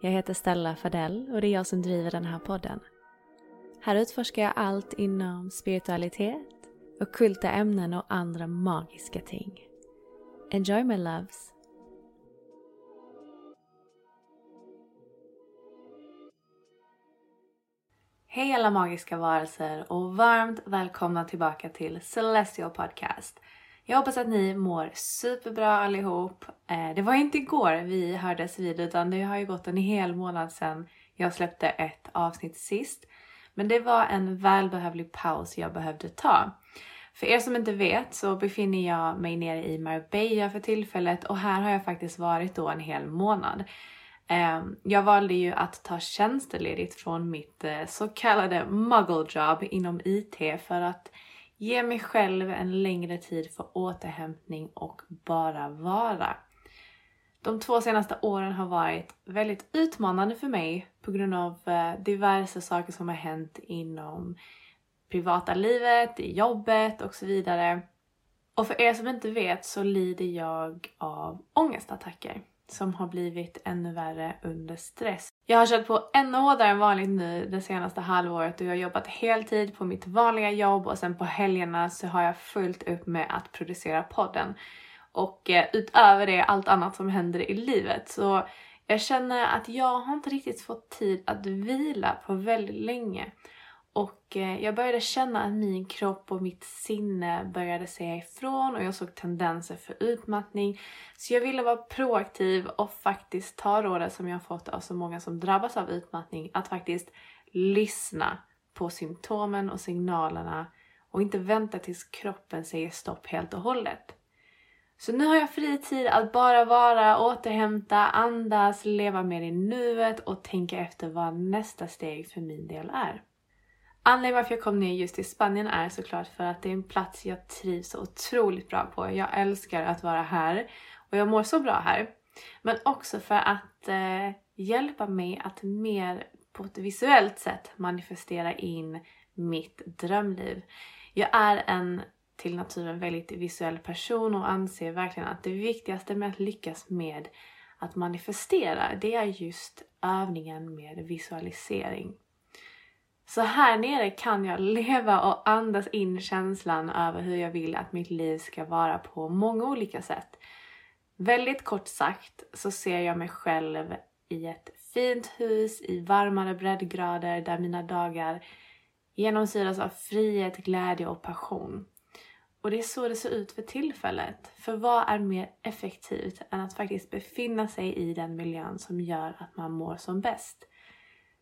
Jag heter Stella Fadell och det är jag som driver den här podden. Här utforskar jag allt inom spiritualitet, ockulta ämnen och andra magiska ting. Enjoy my loves! Hej alla magiska varelser och varmt välkomna tillbaka till Celestial Podcast. Jag hoppas att ni mår superbra allihop. Eh, det var inte igår vi hördes vid utan det har ju gått en hel månad sedan jag släppte ett avsnitt sist. Men det var en välbehövlig paus jag behövde ta. För er som inte vet så befinner jag mig nere i Marbella för tillfället och här har jag faktiskt varit då en hel månad. Ehm, jag valde ju att ta tjänsteledigt från mitt eh, så kallade muggle job inom IT för att ge mig själv en längre tid för återhämtning och bara vara. De två senaste åren har varit väldigt utmanande för mig på grund av eh, diverse saker som har hänt inom privata livet, i jobbet och så vidare. Och för er som inte vet så lider jag av ångestattacker som har blivit ännu värre under stress. Jag har kört på ännu hårdare än vanligt nu det senaste halvåret och jag har jobbat heltid på mitt vanliga jobb och sen på helgerna så har jag fullt upp med att producera podden. Och eh, utöver det allt annat som händer i livet. Så jag känner att jag har inte riktigt fått tid att vila på väldigt länge. Och eh, jag började känna att min kropp och mitt sinne började säga ifrån och jag såg tendenser för utmattning. Så jag ville vara proaktiv och faktiskt ta rådet som jag fått av så många som drabbas av utmattning att faktiskt lyssna på symptomen och signalerna och inte vänta tills kroppen säger stopp helt och hållet. Så nu har jag fri tid att bara vara, återhämta, andas, leva mer i nuet och tänka efter vad nästa steg för min del är. Anledningen varför jag kom ner just till Spanien är såklart för att det är en plats jag trivs så otroligt bra på. Jag älskar att vara här och jag mår så bra här. Men också för att eh, hjälpa mig att mer på ett visuellt sätt manifestera in mitt drömliv. Jag är en till naturen väldigt visuell person och anser verkligen att det viktigaste med att lyckas med att manifestera, det är just övningen med visualisering. Så här nere kan jag leva och andas in känslan över hur jag vill att mitt liv ska vara på många olika sätt. Väldigt kort sagt så ser jag mig själv i ett fint hus i varmare breddgrader där mina dagar genomsyras av frihet, glädje och passion. Och det är så det ser ut för tillfället. För vad är mer effektivt än att faktiskt befinna sig i den miljön som gör att man mår som bäst?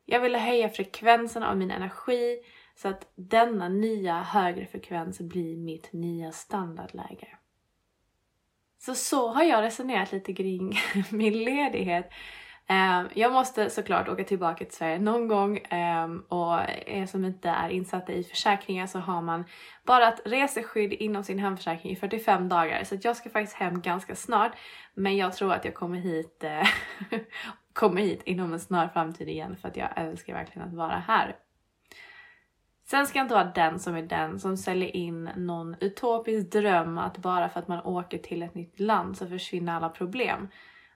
Jag ville höja frekvensen av min energi så att denna nya högre frekvens blir mitt nya standardläge. Så så har jag resonerat lite kring min ledighet. Ehm, jag måste såklart åka tillbaka till Sverige någon gång ehm, och er som inte är insatta i försäkringar så har man bara ett reseskydd inom sin hemförsäkring i 45 dagar så jag ska faktiskt hem ganska snart men jag tror att jag kommer hit, eh, komma hit inom en snar framtid igen för att jag älskar verkligen att vara här. Sen ska jag inte vara den som är den som säljer in någon utopisk dröm att bara för att man åker till ett nytt land så försvinner alla problem.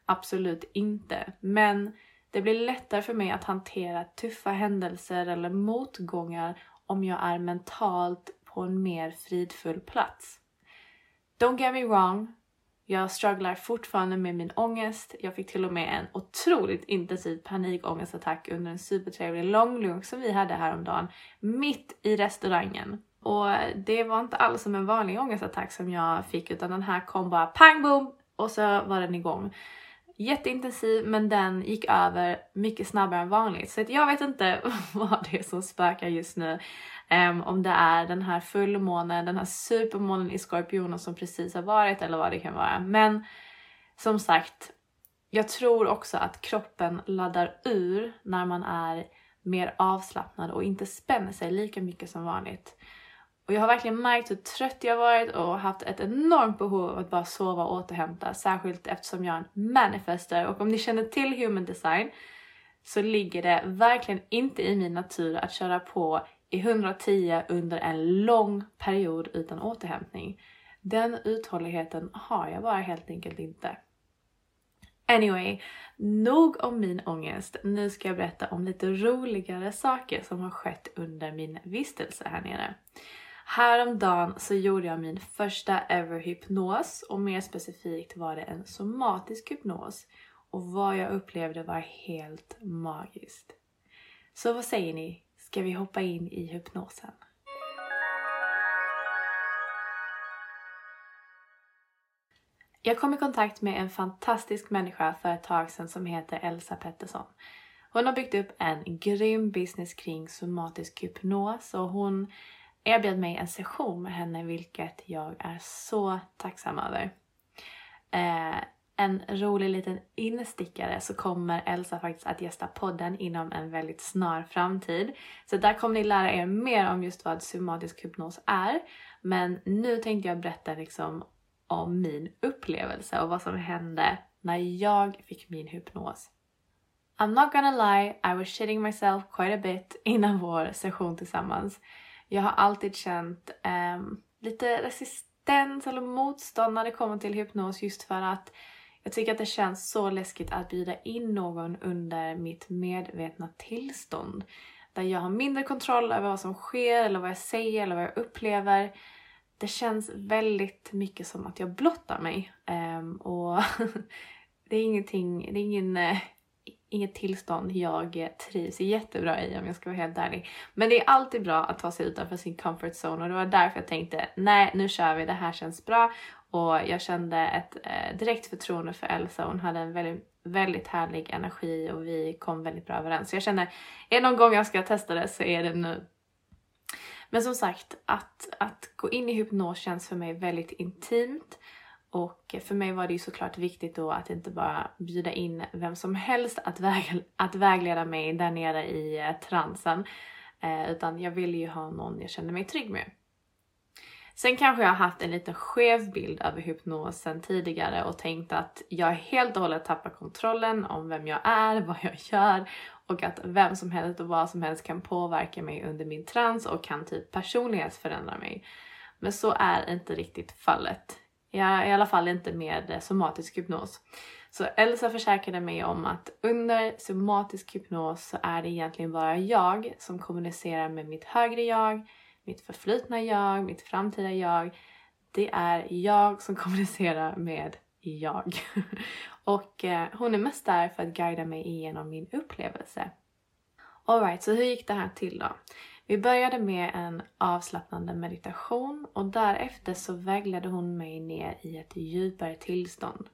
Absolut inte. Men det blir lättare för mig att hantera tuffa händelser eller motgångar om jag är mentalt på en mer fridfull plats. Don't get me wrong, jag strugglar fortfarande med min ångest. Jag fick till och med en otroligt intensiv panikångestattack under en supertrevlig långlunch som vi hade häromdagen mitt i restaurangen. Och det var inte alls som en vanlig ångestattack som jag fick utan den här kom bara pang boom och så var den igång. Jätteintensiv men den gick över mycket snabbare än vanligt. Så jag vet inte vad det är som spökar just nu. Um, om det är den här fullmånen, den här supermånen i skorpionen som precis har varit eller vad det kan vara. Men som sagt, jag tror också att kroppen laddar ur när man är mer avslappnad och inte spänner sig lika mycket som vanligt. Och jag har verkligen märkt hur trött jag varit och haft ett enormt behov av att bara sova och återhämta. Särskilt eftersom jag är en manifester och om ni känner till human design så ligger det verkligen inte i min natur att köra på i 110 under en lång period utan återhämtning. Den uthålligheten har jag bara helt enkelt inte. Anyway, nog om min ångest. Nu ska jag berätta om lite roligare saker som har skett under min vistelse här nere. Häromdagen så gjorde jag min första ever hypnos och mer specifikt var det en somatisk hypnos och vad jag upplevde var helt magiskt. Så vad säger ni? Ska vi hoppa in i hypnosen? Jag kom i kontakt med en fantastisk människa för ett tag sedan som heter Elsa Pettersson. Hon har byggt upp en grym business kring somatisk hypnos och hon erbjöd mig en session med henne vilket jag är så tacksam över. Eh, en rolig liten instickare så kommer Elsa faktiskt att gästa podden inom en väldigt snar framtid. Så där kommer ni lära er mer om just vad somatisk hypnos är. Men nu tänkte jag berätta liksom om min upplevelse och vad som hände när jag fick min hypnos. I'm not gonna lie, I was shitting myself quite a bit innan vår session tillsammans. Jag har alltid känt um, lite resistens eller motstånd när det kommer till hypnos just för att jag tycker att det känns så läskigt att bjuda in någon under mitt medvetna tillstånd. Där jag har mindre kontroll över vad som sker eller vad jag säger eller vad jag upplever. Det känns väldigt mycket som att jag blottar mig. Um, och det är ingenting, det är ingen, eh, inget tillstånd jag trivs jättebra i om jag ska vara helt ärlig. Men det är alltid bra att ta sig utanför sin comfort zone och det var därför jag tänkte nej nu kör vi, det här känns bra och jag kände ett eh, direkt förtroende för Elsa. Hon hade en väldigt, väldigt härlig energi och vi kom väldigt bra överens. Så jag känner, är det någon gång jag ska testa det så är det nu. Men som sagt, att, att gå in i hypnos känns för mig väldigt intimt. Och för mig var det ju såklart viktigt då att inte bara bjuda in vem som helst att, väg, att vägleda mig där nere i eh, transen. Eh, utan jag ville ju ha någon jag kände mig trygg med. Sen kanske jag har haft en lite skev bild över hypnosen tidigare och tänkt att jag helt och hållet tappar kontrollen om vem jag är, vad jag gör och att vem som helst och vad som helst kan påverka mig under min trans och kan typ personlighetsförändra mig. Men så är inte riktigt fallet. Ja, I alla fall inte med somatisk hypnos. Så Elsa försäkrade mig om att under somatisk hypnos så är det egentligen bara jag som kommunicerar med mitt högre jag, mitt förflutna jag, mitt framtida jag. Det är jag som kommunicerar med jag. Och eh, hon är mest där för att guida mig igenom min upplevelse. Alright, så hur gick det här till då? Vi började med en avslappnande meditation och därefter så vägledde hon mig ner i ett djupare tillstånd.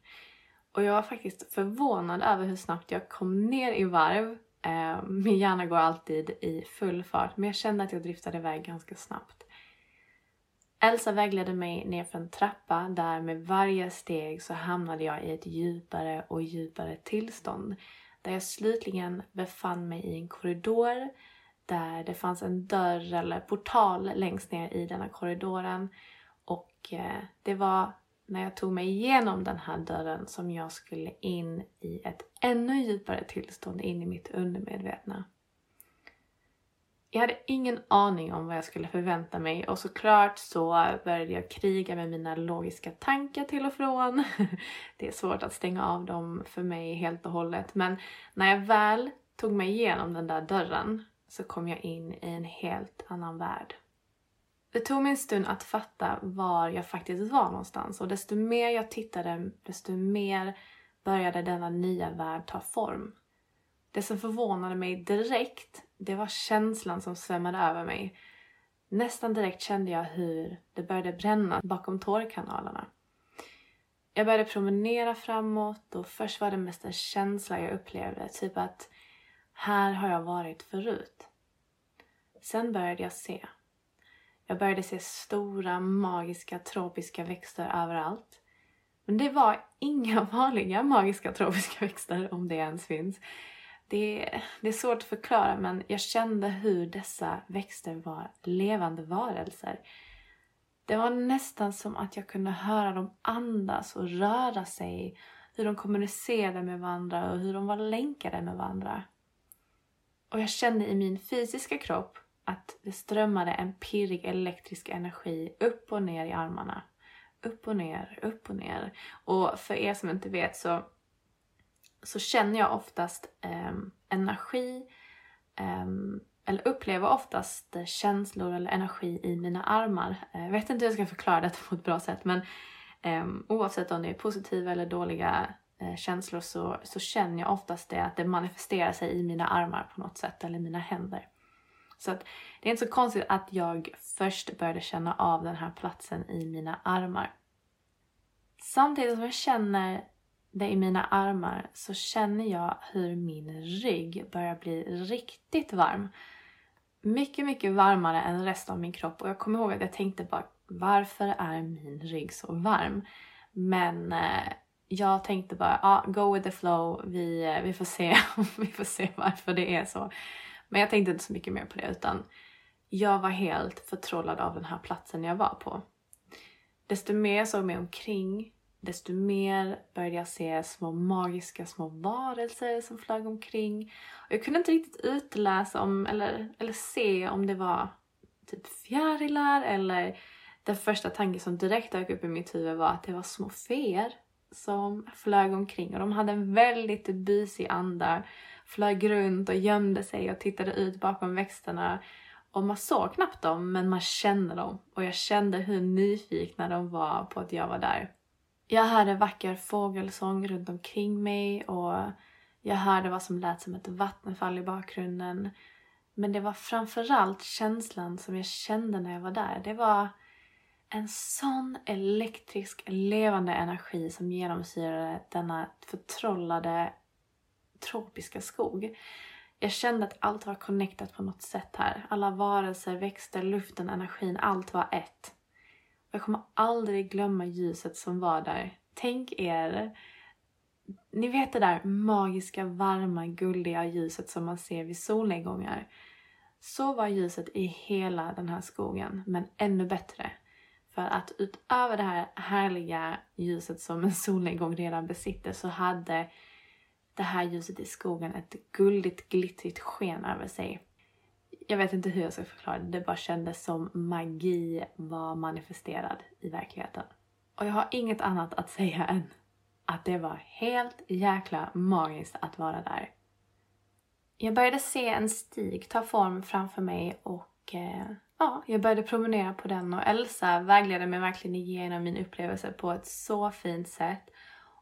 Och jag var faktiskt förvånad över hur snabbt jag kom ner i varv eh, min hjärna går alltid i full fart men jag kände att jag driftade iväg ganska snabbt. Elsa vägledde mig ner för en trappa där med varje steg så hamnade jag i ett djupare och djupare tillstånd. Där jag slutligen befann mig i en korridor där det fanns en dörr eller portal längst ner i denna korridoren. Och eh, det var när jag tog mig igenom den här dörren som jag skulle in i ett ännu djupare tillstånd in i mitt undermedvetna. Jag hade ingen aning om vad jag skulle förvänta mig och såklart så började jag kriga med mina logiska tankar till och från. Det är svårt att stänga av dem för mig helt och hållet men när jag väl tog mig igenom den där dörren så kom jag in i en helt annan värld. Det tog mig en stund att fatta var jag faktiskt var någonstans och desto mer jag tittade, desto mer började denna nya värld ta form. Det som förvånade mig direkt, det var känslan som svämmade över mig. Nästan direkt kände jag hur det började bränna bakom tårkanalerna. Jag började promenera framåt och först var det mest en känsla jag upplevde, typ att här har jag varit förut. Sen började jag se. Jag började se stora, magiska, tropiska växter överallt. Men det var inga vanliga magiska tropiska växter, om det ens finns. Det är, det är svårt att förklara men jag kände hur dessa växter var levande varelser. Det var nästan som att jag kunde höra dem andas och röra sig. Hur de kommunicerade med varandra och hur de var länkade med varandra. Och jag kände i min fysiska kropp att det strömmade en pirrig elektrisk energi upp och ner i armarna. Upp och ner, upp och ner. Och för er som inte vet så, så känner jag oftast eh, energi eh, eller upplever oftast känslor eller energi i mina armar. Eh, jag vet inte hur jag ska förklara detta på ett bra sätt men eh, oavsett om det är positiva eller dåliga Eh, känslor så, så känner jag oftast det att det manifesterar sig i mina armar på något sätt eller mina händer. Så att det är inte så konstigt att jag först började känna av den här platsen i mina armar. Samtidigt som jag känner det i mina armar så känner jag hur min rygg börjar bli riktigt varm. Mycket, mycket varmare än resten av min kropp och jag kommer ihåg att jag tänkte bara varför är min rygg så varm? Men eh, jag tänkte bara, ah, go with the flow, vi, eh, vi, får se, vi får se varför det är så. Men jag tänkte inte så mycket mer på det utan jag var helt förtrollad av den här platsen jag var på. Desto mer jag såg mig omkring, desto mer började jag se små magiska små varelser som flög omkring. Och jag kunde inte riktigt utläsa om, eller, eller se om det var typ fjärilar eller den första tanken som direkt dök upp i mitt huvud var att det var små feer som flög omkring och de hade en väldigt busig anda flög runt och gömde sig och tittade ut bakom växterna. Och man såg knappt dem, men man kände dem. Och jag kände hur nyfikna de var på att jag var där. Jag hörde vacker fågelsång runt omkring mig och jag hörde vad som lät som ett vattenfall i bakgrunden. Men det var framförallt känslan som jag kände när jag var där. Det var en sån elektrisk, levande energi som genomsyrade denna förtrollade tropiska skog. Jag kände att allt var connectat på något sätt här. Alla varelser, växter, luften, energin, allt var ett. Jag kommer aldrig glömma ljuset som var där. Tänk er, ni vet det där magiska, varma, guldiga ljuset som man ser vid solnedgångar. Så var ljuset i hela den här skogen, men ännu bättre. För att utöver det här härliga ljuset som en solnedgång redan besitter så hade det här ljuset i skogen ett guldigt, glittrigt sken över sig. Jag vet inte hur jag ska förklara det, det bara kändes som magi var manifesterad i verkligheten. Och jag har inget annat att säga än att det var helt jäkla magiskt att vara där. Jag började se en stig ta form framför mig och eh, ja, jag började promenera på den och Elsa vägledde mig verkligen igenom min upplevelse på ett så fint sätt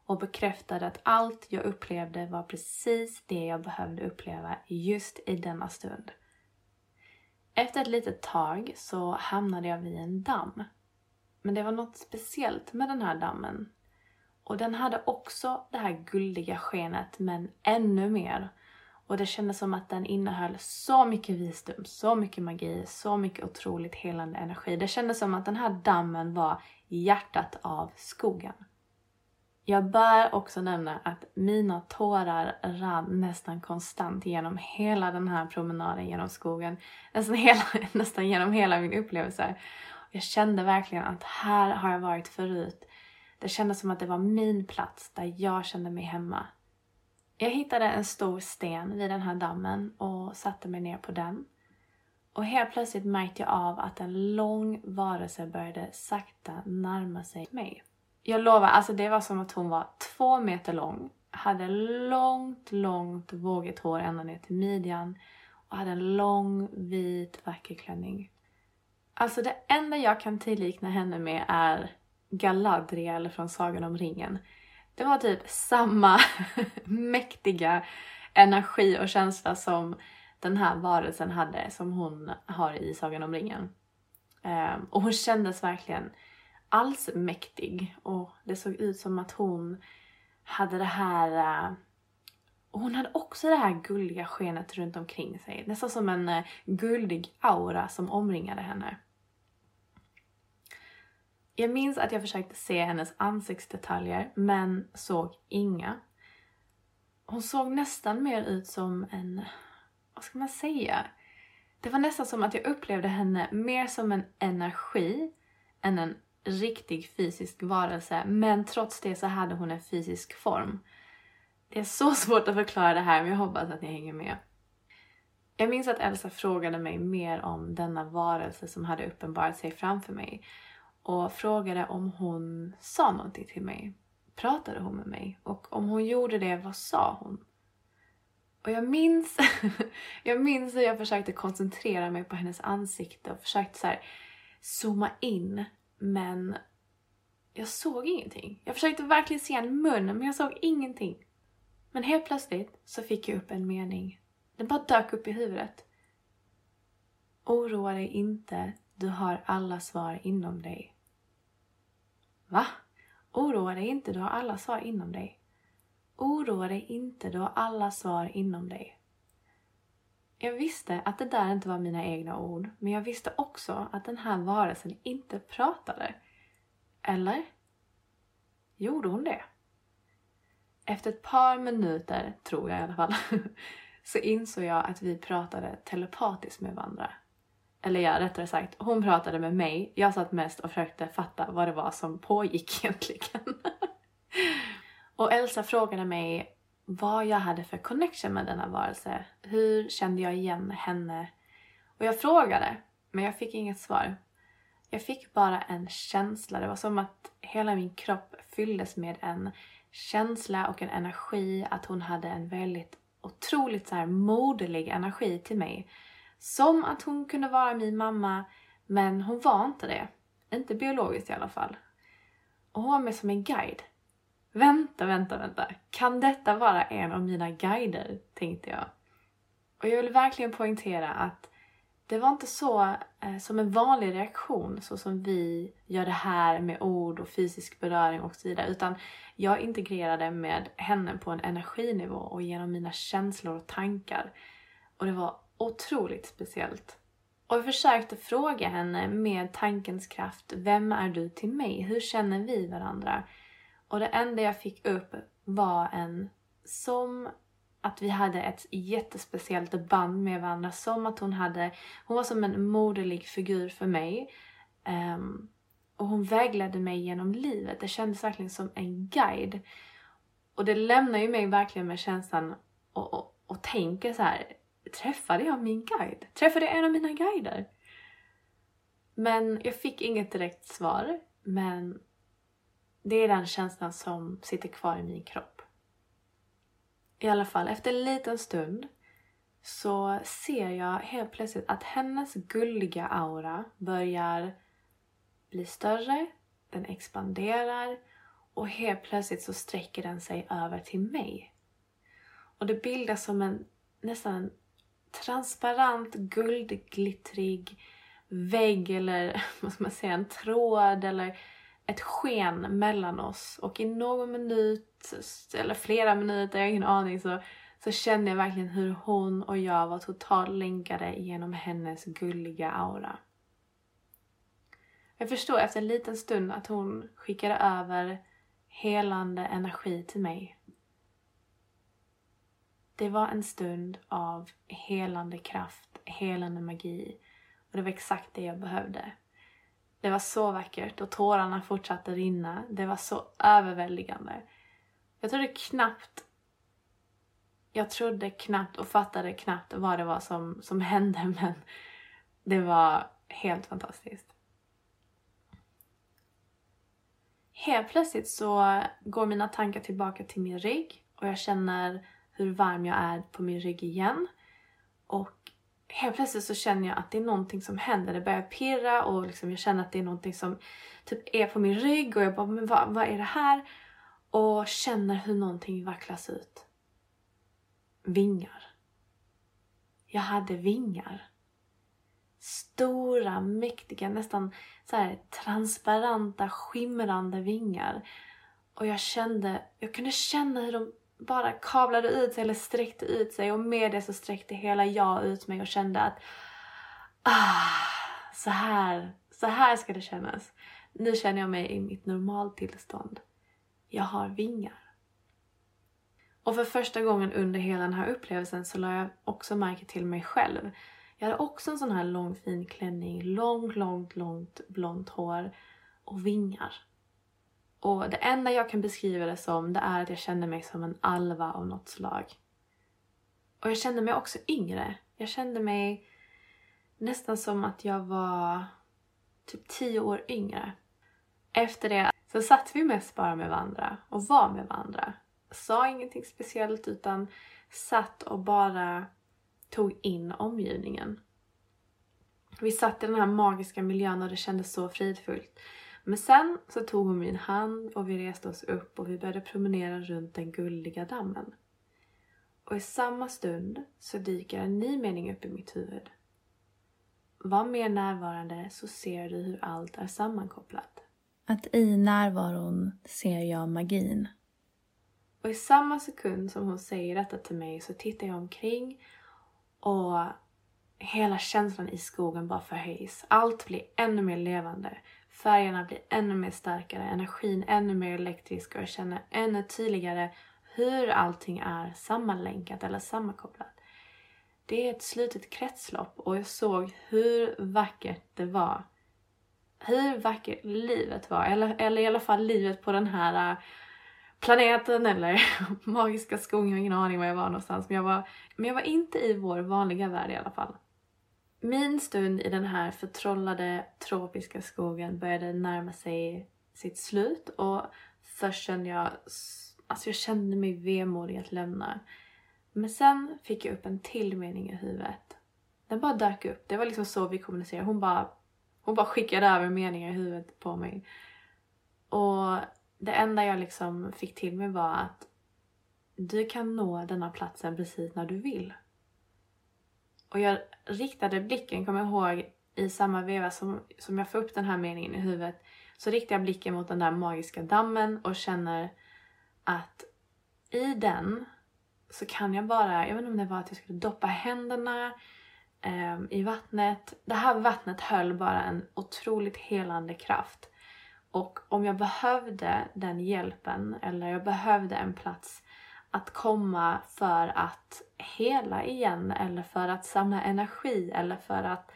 och bekräftade att allt jag upplevde var precis det jag behövde uppleva just i denna stund. Efter ett litet tag så hamnade jag vid en damm. Men det var något speciellt med den här dammen. Och den hade också det här guldiga skenet, men ännu mer. Och det kändes som att den innehöll så mycket visdom, så mycket magi, så mycket otroligt helande energi. Det kändes som att den här dammen var hjärtat av skogen. Jag bör också nämna att mina tårar rann nästan konstant genom hela den här promenaden genom skogen. Nästan, hela, nästan genom hela min upplevelse. Jag kände verkligen att här har jag varit förut. Det kändes som att det var min plats där jag kände mig hemma. Jag hittade en stor sten vid den här dammen och satte mig ner på den. Och helt plötsligt märkte jag av att en lång varelse började sakta närma sig mig. Jag lovar, alltså det var som att hon var två meter lång, hade långt, långt vågigt hår ända ner till midjan och hade en lång, vit, vacker klänning. Alltså det enda jag kan tillikna henne med är Galadriel från Sagan om ringen. Det var typ samma mäktiga energi och känsla som den här varelsen hade, som hon har i Sagan om ringen. Um, och hon kändes verkligen allsmäktig och det såg ut som att hon hade det här uh, hon hade också det här guldiga skenet runt omkring sig. Nästan som en uh, guldig aura som omringade henne. Jag minns att jag försökte se hennes ansiktsdetaljer men såg inga. Hon såg nästan mer ut som en, vad ska man säga? Det var nästan som att jag upplevde henne mer som en energi än en riktig fysisk varelse. Men trots det så hade hon en fysisk form. Det är så svårt att förklara det här men jag hoppas att ni hänger med. Jag minns att Elsa frågade mig mer om denna varelse som hade uppenbarat sig framför mig och frågade om hon sa någonting till mig. Pratade hon med mig? Och om hon gjorde det, vad sa hon? Och jag minns, jag minns hur jag försökte koncentrera mig på hennes ansikte och försökte så här zooma in. Men jag såg ingenting. Jag försökte verkligen se en mun, men jag såg ingenting. Men helt plötsligt så fick jag upp en mening. Den bara dök upp i huvudet. Oroa dig inte, du har alla svar inom dig. Va? Oroa dig inte, du har alla svar inom dig. Oroa dig inte, du har alla svar inom dig. Jag visste att det där inte var mina egna ord, men jag visste också att den här varelsen inte pratade. Eller? Gjorde hon det? Efter ett par minuter, tror jag i alla fall, så insåg jag att vi pratade telepatiskt med varandra. Eller ja, rättare sagt, hon pratade med mig. Jag satt mest och försökte fatta vad det var som pågick egentligen. och Elsa frågade mig vad jag hade för connection med denna varelse. Hur kände jag igen henne? Och jag frågade, men jag fick inget svar. Jag fick bara en känsla. Det var som att hela min kropp fylldes med en känsla och en energi. Att hon hade en väldigt otroligt så här moderlig energi till mig. Som att hon kunde vara min mamma, men hon var inte det. Inte biologiskt i alla fall. Och hon var med som en guide. Vänta, vänta, vänta. Kan detta vara en av mina guider? Tänkte jag. Och jag vill verkligen poängtera att det var inte så eh, som en vanlig reaktion, så som vi gör det här med ord och fysisk beröring och så vidare. Utan jag integrerade med henne på en energinivå och genom mina känslor och tankar. Och det var otroligt speciellt. Och jag försökte fråga henne med tankens kraft, vem är du till mig? Hur känner vi varandra? Och det enda jag fick upp var en, som att vi hade ett jättespeciellt band med varandra. Som att hon hade, hon var som en moderlig figur för mig. Um, och hon vägledde mig genom livet. Det kändes verkligen som en guide. Och det lämnar ju mig verkligen med känslan och, och, och tänker så här träffade jag min guide? Träffade jag en av mina guider? Men jag fick inget direkt svar. Men det är den känslan som sitter kvar i min kropp. I alla fall, efter en liten stund så ser jag helt plötsligt att hennes gulliga aura börjar bli större, den expanderar och helt plötsligt så sträcker den sig över till mig. Och det bildas som en nästan transparent, guldglittrig vägg eller vad ska man säga, en tråd eller ett sken mellan oss. Och i någon minut, eller flera minuter, jag har ingen aning, så, så kände jag verkligen hur hon och jag var totalt länkade genom hennes gulliga aura. Jag förstår efter en liten stund att hon skickade över helande energi till mig. Det var en stund av helande kraft, helande magi och det var exakt det jag behövde. Det var så vackert och tårarna fortsatte rinna. Det var så överväldigande. Jag trodde knappt jag trodde knappt och fattade knappt vad det var som, som hände men Det var helt fantastiskt. Helt plötsligt så går mina tankar tillbaka till min rygg och jag känner hur varm jag är på min rygg igen. Och helt plötsligt så känner jag att det är någonting som händer. Det börjar pirra och liksom jag känner att det är någonting som typ är på min rygg och jag bara, men vad, vad är det här? Och känner hur någonting vacklas ut. Vingar. Jag hade vingar. Stora, mäktiga, nästan så här transparenta, skimrande vingar. Och jag kände, jag kunde känna hur de bara kavlade ut sig eller sträckte ut sig och med det så sträckte hela jag ut mig och kände att ah, så här, så här ska det kännas. Nu känner jag mig i mitt normaltillstånd. Jag har vingar. Och för första gången under hela den här upplevelsen så la jag också märke till mig själv. Jag hade också en sån här lång fin klänning, långt, långt, långt blont hår och vingar. Och det enda jag kan beskriva det som det är att jag kände mig som en alva av något slag. Och jag kände mig också yngre. Jag kände mig nästan som att jag var typ tio år yngre. Efter det så satt vi mest bara med varandra och var med varandra. Sa ingenting speciellt utan satt och bara tog in omgivningen. Vi satt i den här magiska miljön och det kändes så fridfullt. Men sen så tog hon min hand och vi reste oss upp och vi började promenera runt den guldiga dammen. Och i samma stund så dyker en ny mening upp i mitt huvud. Var mer närvarande så ser du hur allt är sammankopplat. Att i närvaron ser jag magin. Och i samma sekund som hon säger detta till mig så tittar jag omkring och hela känslan i skogen bara förhöjs. Allt blir ännu mer levande. Färgerna blir ännu mer starkare, energin ännu mer elektrisk och jag känner ännu tydligare hur allting är sammanlänkat eller sammankopplat. Det är ett slutet kretslopp och jag såg hur vackert det var. Hur vackert livet var, eller, eller i alla fall livet på den här äh, planeten eller magiska skogen, jag har ingen aning var jag var någonstans. Men jag var, men jag var inte i vår vanliga värld i alla fall. Min stund i den här förtrollade tropiska skogen började närma sig sitt slut och först kände jag, alltså jag kände mig vemodig att lämna. Men sen fick jag upp en till mening i huvudet. Den bara dök upp. Det var liksom så vi kommunicerade. Hon bara, hon bara skickade över meningar i huvudet på mig. Och det enda jag liksom fick till mig var att du kan nå denna platsen precis när du vill. Och jag riktade blicken, kommer jag ihåg, i samma veva som, som jag får upp den här meningen i huvudet så riktar jag blicken mot den där magiska dammen och känner att i den så kan jag bara, jag vet inte om det var att jag skulle doppa händerna eh, i vattnet. Det här vattnet höll bara en otroligt helande kraft. Och om jag behövde den hjälpen eller jag behövde en plats att komma för att hela igen eller för att samla energi eller för att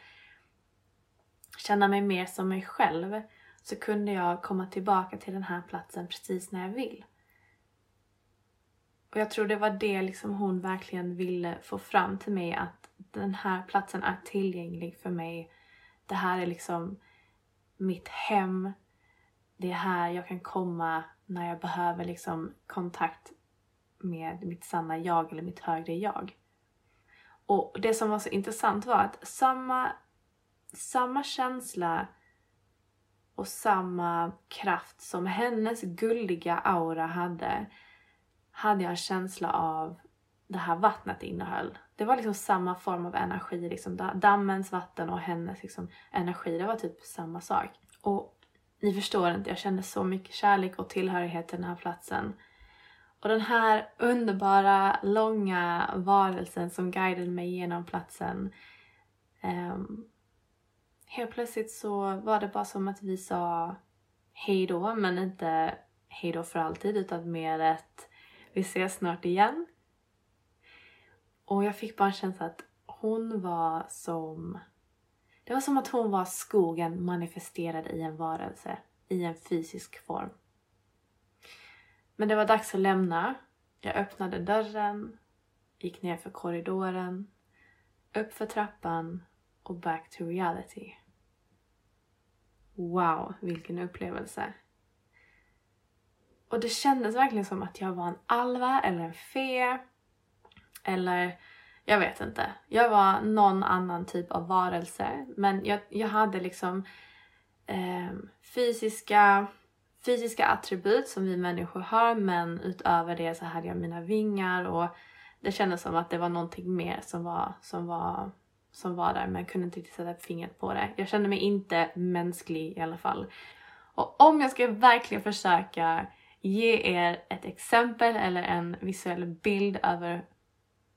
känna mig mer som mig själv så kunde jag komma tillbaka till den här platsen precis när jag vill. Och jag tror det var det liksom hon verkligen ville få fram till mig att den här platsen är tillgänglig för mig. Det här är liksom mitt hem. Det är här jag kan komma när jag behöver liksom kontakt med mitt sanna jag eller mitt högre jag. Och det som var så intressant var att samma, samma känsla och samma kraft som hennes guldiga aura hade, hade jag en känsla av det här vattnet innehöll. Det var liksom samma form av energi, liksom dammens vatten och hennes liksom energi. Det var typ samma sak. Och ni förstår inte, jag kände så mycket kärlek och tillhörighet till den här platsen. Och den här underbara, långa varelsen som guidade mig genom platsen. Um, helt plötsligt så var det bara som att vi sa hej då, men inte hej då för alltid utan mer ett vi ses snart igen. Och jag fick bara en känsla att hon var som... Det var som att hon var skogen manifesterad i en varelse, i en fysisk form. Men det var dags att lämna. Jag öppnade dörren, gick ner för korridoren, upp för trappan och back to reality. Wow, vilken upplevelse. Och det kändes verkligen som att jag var en alva eller en fe. Eller jag vet inte. Jag var någon annan typ av varelse. Men jag, jag hade liksom eh, fysiska, fysiska attribut som vi människor har. Men utöver det så hade jag mina vingar och det kändes som att det var någonting mer som var, som var, som var där. Men jag kunde inte riktigt sätta fingret på det. Jag kände mig inte mänsklig i alla fall. Och om jag ska verkligen försöka ge er ett exempel eller en visuell bild över,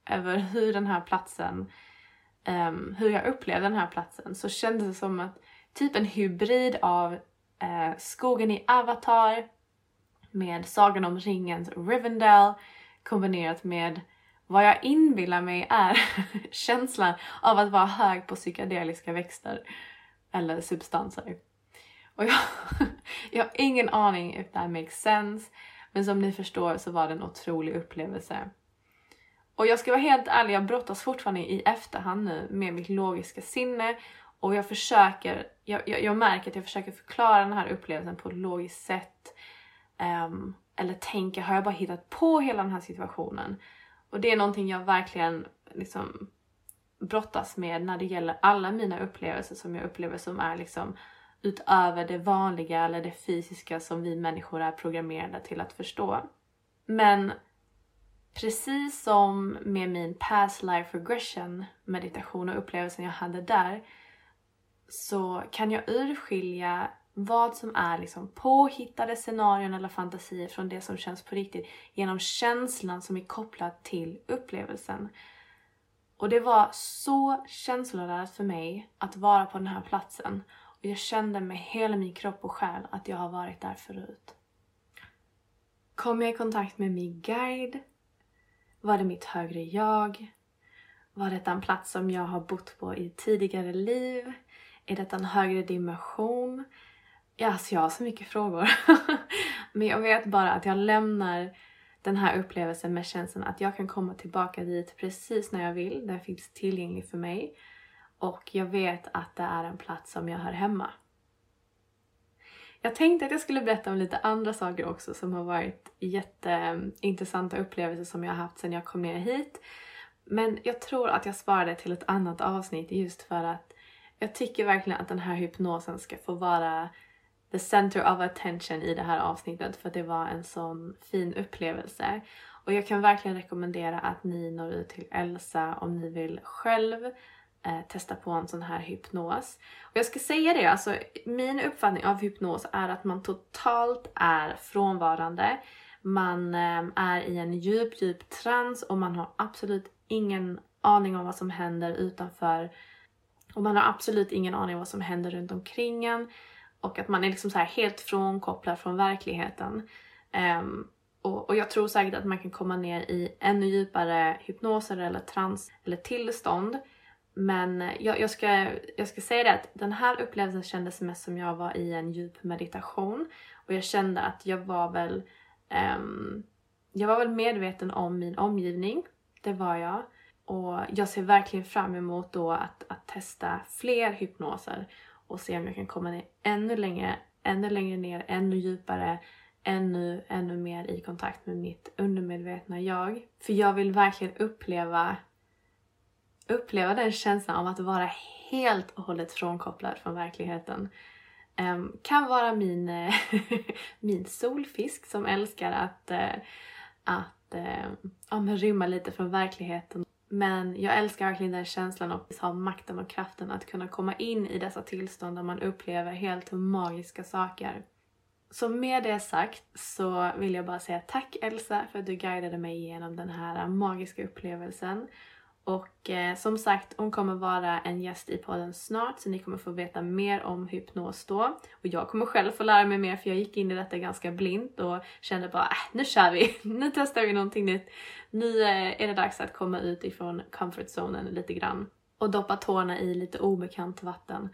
över hur den här platsen, um, hur jag upplevde den här platsen så kändes det som att typ en hybrid av eh, skogen i Avatar med Sagan om ringens Rivendell kombinerat med vad jag inbillar mig är känslan av att vara hög på psykedeliska växter eller substanser. Och jag, jag har ingen aning if that makes sense. Men som ni förstår så var det en otrolig upplevelse. Och jag ska vara helt ärlig, jag brottas fortfarande i efterhand nu med mitt logiska sinne. Och jag försöker, jag, jag, jag märker att jag försöker förklara den här upplevelsen på ett logiskt sätt. Um, eller tänker, har jag bara hittat på hela den här situationen? Och det är någonting jag verkligen liksom brottas med när det gäller alla mina upplevelser som jag upplever som är liksom utöver det vanliga eller det fysiska som vi människor är programmerade till att förstå. Men precis som med min past life regression meditation och upplevelsen jag hade där så kan jag urskilja vad som är liksom påhittade scenarion eller fantasier från det som känns på riktigt genom känslan som är kopplad till upplevelsen. Och det var så känsloladdat för mig att vara på den här platsen och jag kände med hela min kropp och själ att jag har varit där förut. Kom jag i kontakt med min guide? Var det mitt högre jag? Var detta en plats som jag har bott på i tidigare liv? Är detta en högre dimension? Ja, alltså jag har så mycket frågor. Men jag vet bara att jag lämnar den här upplevelsen med känslan att jag kan komma tillbaka dit precis när jag vill. Den finns tillgänglig för mig. Och jag vet att det är en plats som jag hör hemma. Jag tänkte att jag skulle berätta om lite andra saker också som har varit jätteintressanta upplevelser som jag har haft sedan jag kom ner hit. Men jag tror att jag sparar det till ett annat avsnitt just för att jag tycker verkligen att den här hypnosen ska få vara the center of attention i det här avsnittet för att det var en sån fin upplevelse. Och jag kan verkligen rekommendera att ni når ut till Elsa om ni vill själv eh, testa på en sån här hypnos. Och jag ska säga det, alltså min uppfattning av hypnos är att man totalt är frånvarande. Man eh, är i en djup, djup trans och man har absolut ingen aning om vad som händer utanför. Och man har absolut ingen aning om vad som händer runt omkring en. Och att man är liksom så här helt frånkopplad från verkligheten. Um, och, och, jag tror säkert att man kan komma ner i ännu djupare hypnoser eller trans eller tillstånd men jag, jag, ska, jag ska säga det att den här upplevelsen kändes mest som jag var i en djup meditation. Och jag kände att jag var väl um, jag var väl medveten om min omgivning. Det var jag. Och jag ser verkligen fram emot då att, att testa fler hypnoser och se om jag kan komma ner ännu längre, ännu längre ner, ännu djupare, ännu, ännu mer i kontakt med mitt undermedvetna jag. För jag vill verkligen uppleva uppleva den känslan av att vara helt och hållet frånkopplad från verkligheten. Um, kan vara min, min solfisk som älskar att, uh, att uh, ja, rymma lite från verkligheten. Men jag älskar verkligen den känslan och ha makten och kraften att kunna komma in i dessa tillstånd där man upplever helt magiska saker. Så med det sagt så vill jag bara säga tack Elsa för att du guidade mig igenom den här magiska upplevelsen. Och eh, som sagt, hon kommer vara en gäst i podden snart så ni kommer få veta mer om hypnos då. Och jag kommer själv få lära mig mer för jag gick in i detta ganska blint och kände bara äh, nu kör vi, nu testar vi någonting nytt. Nu eh, är det dags att komma ut ifrån comfort zonen lite grann och doppa tårna i lite obekant vatten.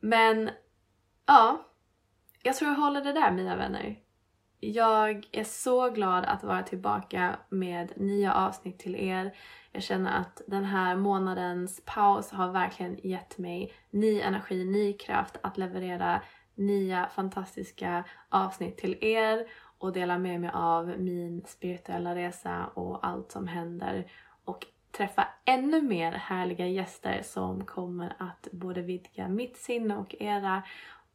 Men ja, jag tror jag håller det där mina vänner jag är så glad att vara tillbaka med nya avsnitt till er. Jag känner att den här månadens paus har verkligen gett mig ny energi, ny kraft att leverera nya fantastiska avsnitt till er och dela med mig av min spirituella resa och allt som händer och träffa ännu mer härliga gäster som kommer att både vidga mitt sinne och era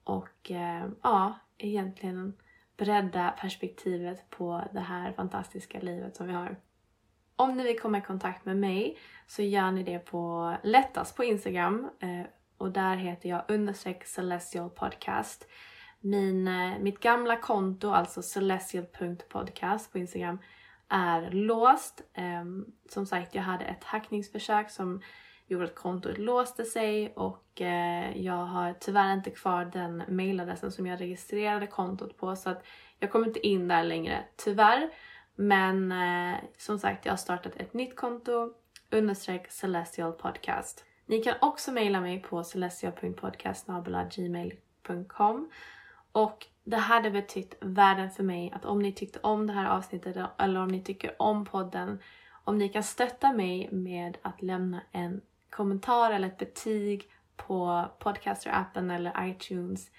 och eh, ja, egentligen bredda perspektivet på det här fantastiska livet som vi har. Om ni vill komma i kontakt med mig så gör ni det på lättast på Instagram eh, och där heter jag understreck celestial podcast. Min, eh, mitt gamla konto, alltså celestial.podcast på Instagram, är låst. Ehm, som sagt, jag hade ett hackningsförsök som gjorde att kontot låste sig och eh, jag har tyvärr inte kvar den mailadressen som jag registrerade kontot på så att jag kommer inte in där längre, tyvärr. Men eh, som sagt, jag har startat ett nytt konto, understreck celestial podcast. Ni kan också mejla mig på celestial.podcast.gmail.com och det hade betytt världen för mig att om ni tyckte om det här avsnittet eller om ni tycker om podden, om ni kan stötta mig med att lämna en kommentar eller ett betyg på Podcaster-appen eller iTunes.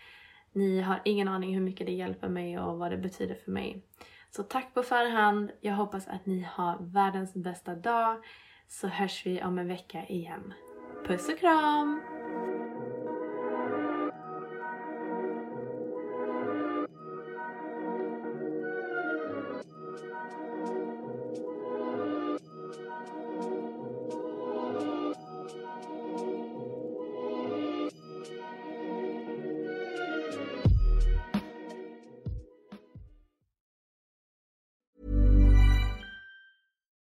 Ni har ingen aning hur mycket det hjälper mig och vad det betyder för mig. Så tack på förhand. Jag hoppas att ni har världens bästa dag. Så hörs vi om en vecka igen. Puss och kram!